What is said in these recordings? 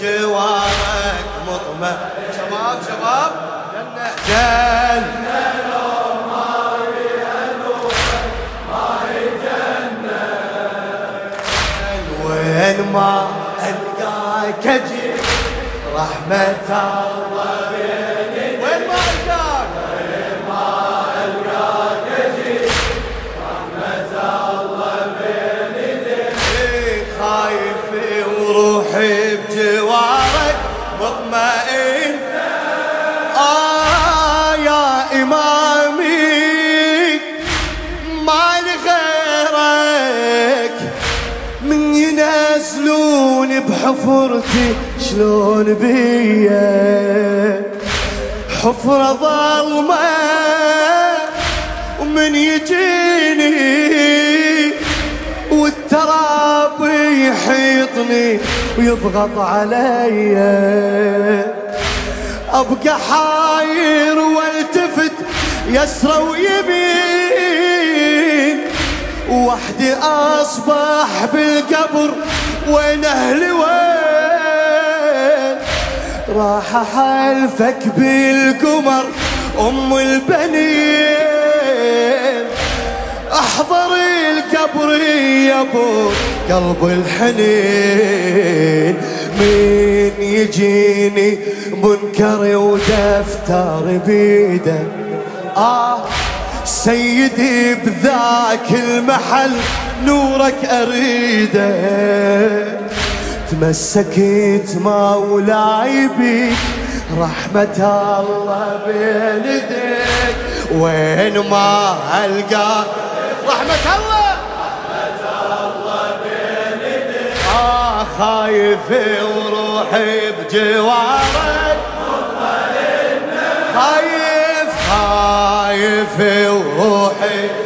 بجوارك مطمئن. شباب شباب. جنة. وين ما ألقاك أجي رحمة بحفرتي شلون بيا؟ حفرة ظلمة ومن يجيني؟ والتراب يحيطني ويضغط علي. أبقى حاير والتفت يسرى ويمين وحدي أصبح بالقبر وين أهلي وين؟ راح احلفك بالقمر أم البنين. أحضر القبر يا أبو قلب الحنين. مين يجيني منكر ودفتر بيده؟ آه سيدي بذاك المحل. نورك أريده. تمسكت مولاي بيك رحمة الله بين يديك وين ما ألقاك رحمة الله. آه خايف وروحي بجوارك. خايف خايف وروحي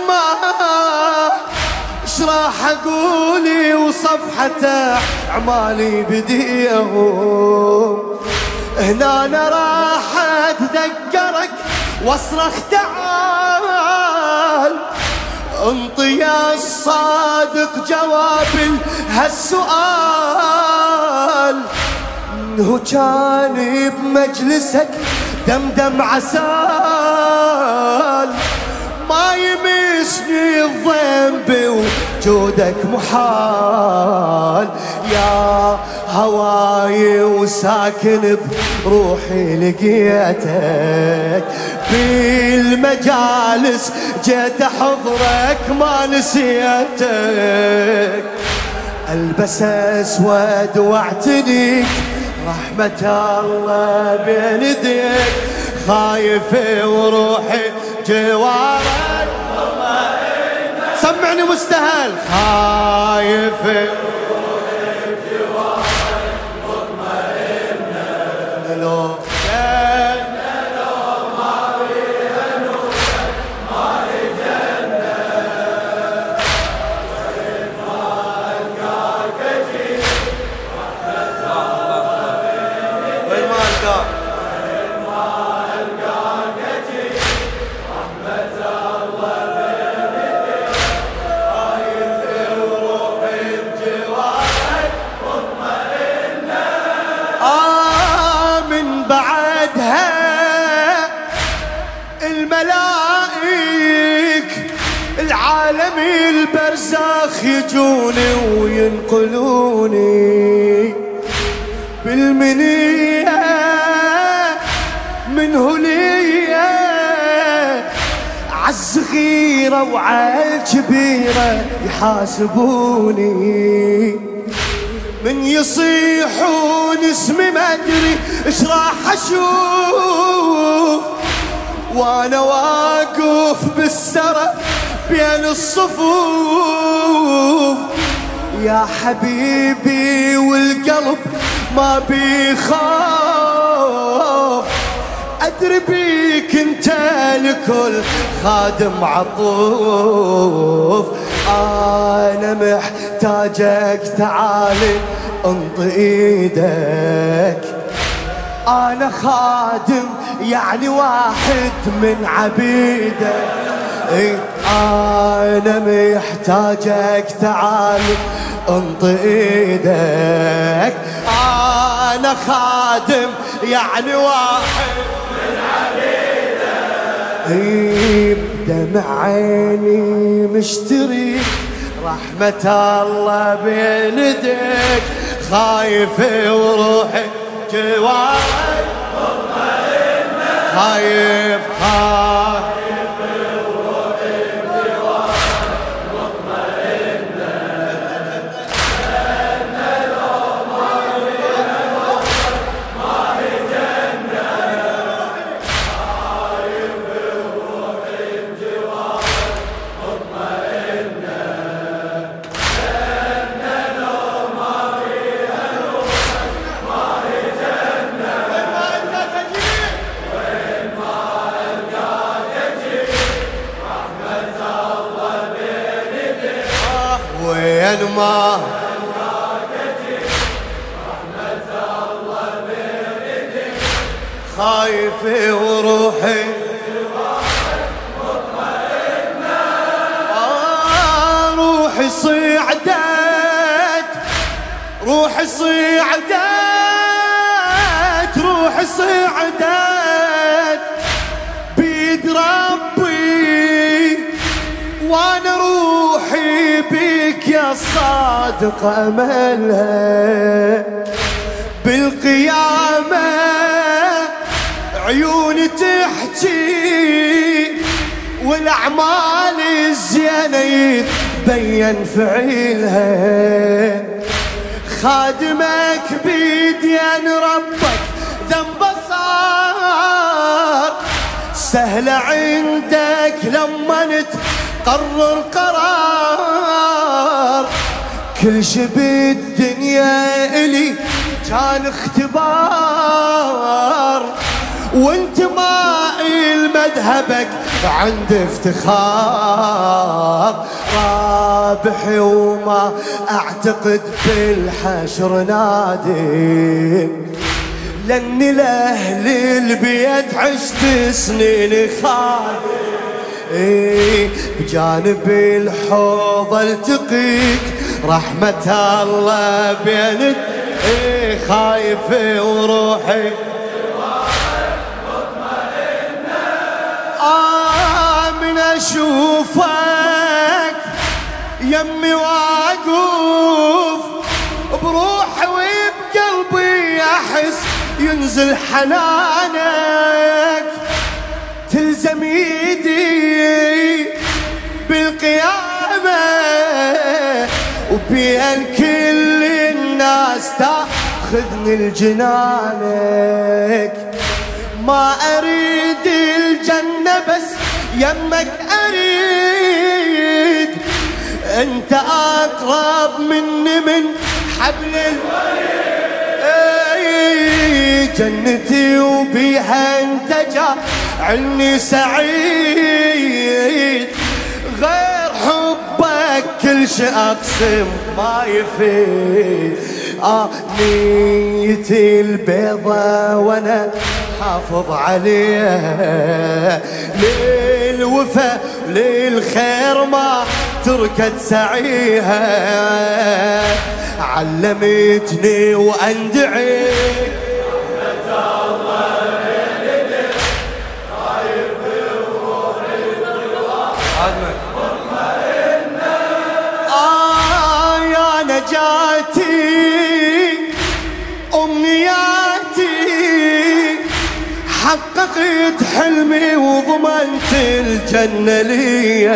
اسمع إيش راح اقولي وصفحة أعمالي بديهم. هنا أنا راح أتذكرك وأصرخ تعال. انطي يا الصادق جواب هالسؤال. انه كان بمجلسك دمدم عسال. ما يمسني الذنب وجودك محال. يا هواي وساكن بروحي لقيتك. بالمجالس جيت احضرك ما نسيتك. ألبس أسود واعتنيك رحمة الله بين يديك خايف وروحي جوارك. سمعني مستهل. خايف العالم البرزاخ يجوني وينقلوني بالمنية من هلية عز عالصغيرة وعالكبيرة يحاسبوني. من يصيحون اسمي ما أدري إيش راح أشوف وأنا واقف بالسرى بين الصفوف. يا حبيبي والقلب ما بيخاف. أدري بيك أنت لكل خادم عطوف. أنا محتاجك تعالي أنط إيدك. أنا خادم يعني واحد من عبيدك. أنا محتاجك تعالي انط إيدك. أنا خادم يعني واحد. من عبيدك بدمع عيني مشتري. رحمة الله بين يديك خايف وروحي جواك خايف خايف. وين ما خايف وروحي آه، روحي صعدت روحي صعدت روحي صعدت بيك يا صادق املها بالقيامة. عيوني تحكي والأعمال الزينه يتبين فعيلها خادمك بيدين ربك ذنب صار. سهلة عندك لما تقرر قرار. كل شي بالدنيا إلي كان اختبار. وانت مائل مذهبك عند افتخار. رابحي وما أعتقد بالحشر نادم. لأني لأهل البيت عشت سنين خادم. إيه بجانب الحوض التقيك رحمة الله بين إيه خايف وروحي. آه من أشوفك يمي واقف بروحي وبقلبي أحس ينزل حنانك. وبين كل الناس تاخذني لجنانك ما أريد الجنة بس يمك أريد. أنت أقرب مني من حبل الوريد. جنتي وبيها انت جعلني سعيد. غير حبك كل شي أقسم ما يفيد. آه نيتي البيضة وأنا حافظ عليها للوفا للخير ما تركت سعيها علمتني وأندعي حققت حلمي وضمنت الجنة لي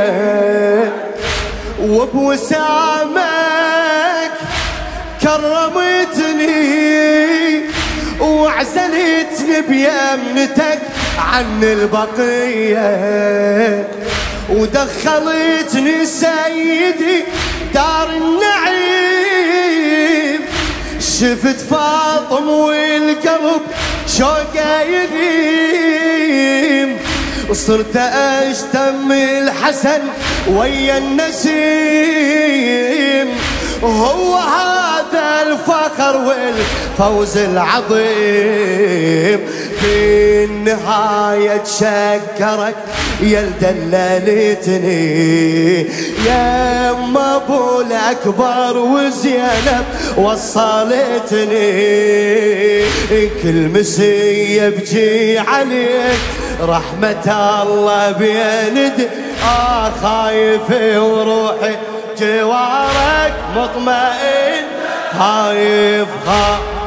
وبوسامك كرمتني وعزلتني بيمنتك عن البقية. ودخلتني سيدي دار النعيم. شفت فاطم والقلب شوقة يغيم صرت أشتم الحسن ويا النسيم. هو هذا الفخر والفوز العظيم. في النهاية تشكرك يا دللتني يا أم أبو الأكبر وزينب وصلتني. كل مسي بجي عليك رحمة الله بيند آه خايف وروحي جوارك مطمئن. خايف خايف.